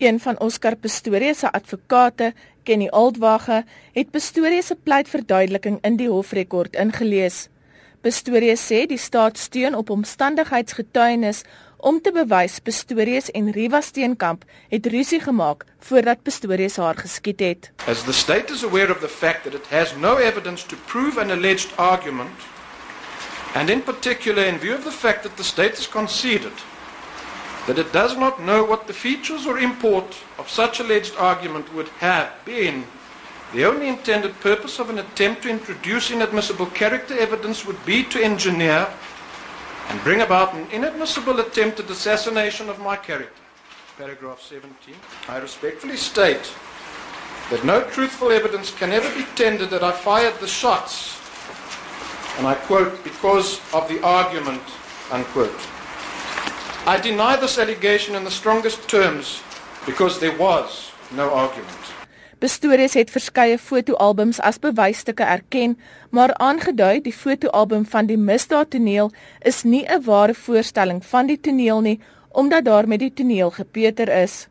Een van Oscar Pistorius se advokate, Kenny Aldwage, het Pistorius se pleitverduideliking in die hofrekord ingelees. Pistorius sê die staat steun op omstandigheidsgetuienis om te bewys Pistorius en Riva Steenkamp het rusie gemaak voordat Pistorius haar geskiet het. As the state is aware of the fact that it has no evidence to prove an alleged argument and in particular in view of the fact that the state has conceded that it does not know what the features or import of such alleged argument would have been. The only intended purpose of an attempt to introduce inadmissible character evidence would be to engineer and bring about an inadmissible attempt at assassination of my character. Paragraph 17. I respectfully state that no truthful evidence can ever be tendered that I fired the shots, and I quote, because of the argument, unquote. I deny this allegation in the strongest terms because there was no argument. Bestories het verskeie fotoalbums as bewysstukke erken, maar aangedui die fotoalbum van die misdaadtoneel is nie 'n ware voorstelling van die toneel nie, omdat daar met die toneel gepeter is.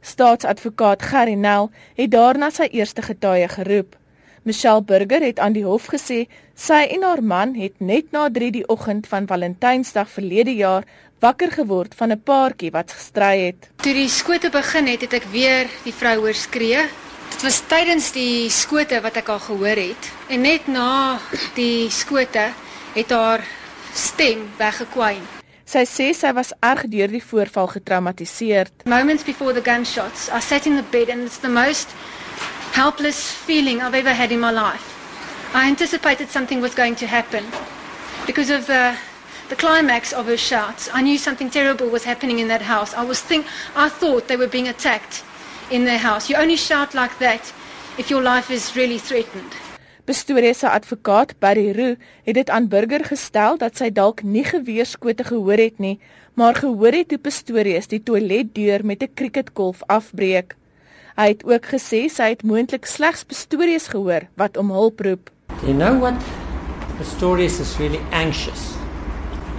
Staatsadvokaat Gerry Nel het daarna sy eerste getuie geroep. Michelle Burger het aan die hof gesê sy en haar man het net na 3 die oggend van Valentynsdag verlede jaar wakker geword van 'n paartjie wat gestry het. Toe die skote begin het, het ek weer die vrou hoor skree. Dit was tydens die skote wat ek al gehoor het en net na die skote het haar stem weggekwyn. Sy sê sy was erg deur die voorval getraumatiseer. Moments before the gunshots, I sat in the bed and it's the most helpless feeling I've ever had in my life. I anticipated something was going to happen because of the the climax of her shouts. I knew something terrible was happening in that house. I was think I thought they were being attacked in their house. You only shout like that if your life is really threatened. Bestorie se advokaat Barry Roo het dit aan burger gestel dat sy dalk nie geweerskote gehoor het nie, maar gehoor het hoe Bestorie die toiletdeur met 'n cricketkolf afbreek. Hy het ook gesê sy het moontlik slegs Bestorie gehoor wat om hulp roep. You know what? Bestorie is really anxious.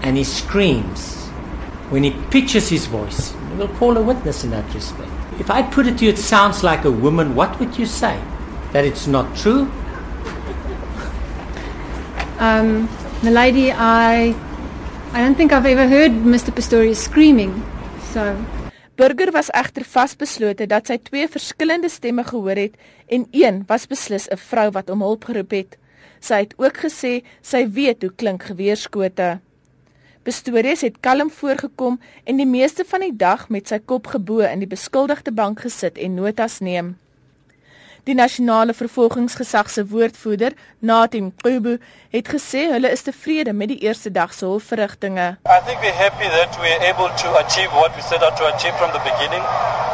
and he screams when he pitches his voice. We'll call a witness in that respect. If I put it to you, it sounds like a woman, what would you say? That it's not true? Um, lady, I, I don't think I've ever heard Mr. Pistorius screaming. So. Burger was egter vasbeslote dat sy twee verskillende stemme gehoor het en een was beslis 'n vrou wat om hulp geroep het. Sy het ook gesê sy weet hoe klink geweerskote. Bestories het kalm voorgekom en die meeste van die dag met sy kop gebo in die beskuldigde bank gesit en notas neem. Die nasionale vervolgingsgesag se woordvoerder, Natim Qubu, het gesê hulle is tevrede met die eerste dag se hofverrigtinge. I think we're happy that we're able to achieve what we set out to achieve from the beginning.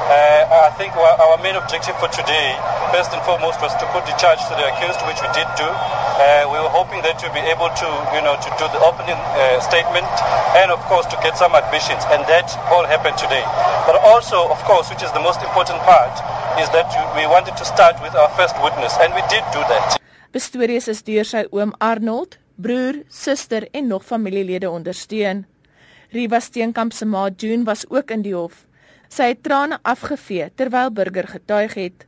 Uh, I think our main objective for today, first and foremost, was to put the charge to the accused, which we did do. Uh, we were hoping that we'd be able to, you know, to do the opening uh, statement and, of course, to get some admissions, and that all happened today. But also, of course, which is the most important part, is that we wanted to start with our first witness and we did do that. Bestories is deur sy oom Arnold, broer, suster en nog familielede ondersteun. Riva Steenkamp se ma June was ook in die hof. Sy het trane afgevee terwyl Burger getuig het.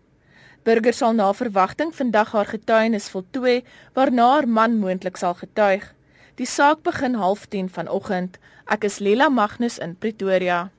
Burger sal na verwagting vandag haar getuienis voltooi waarna haar man moontlik sal getuig. Die saak begin 09:30 vanoggend. Ek is Lela Magnus in Pretoria.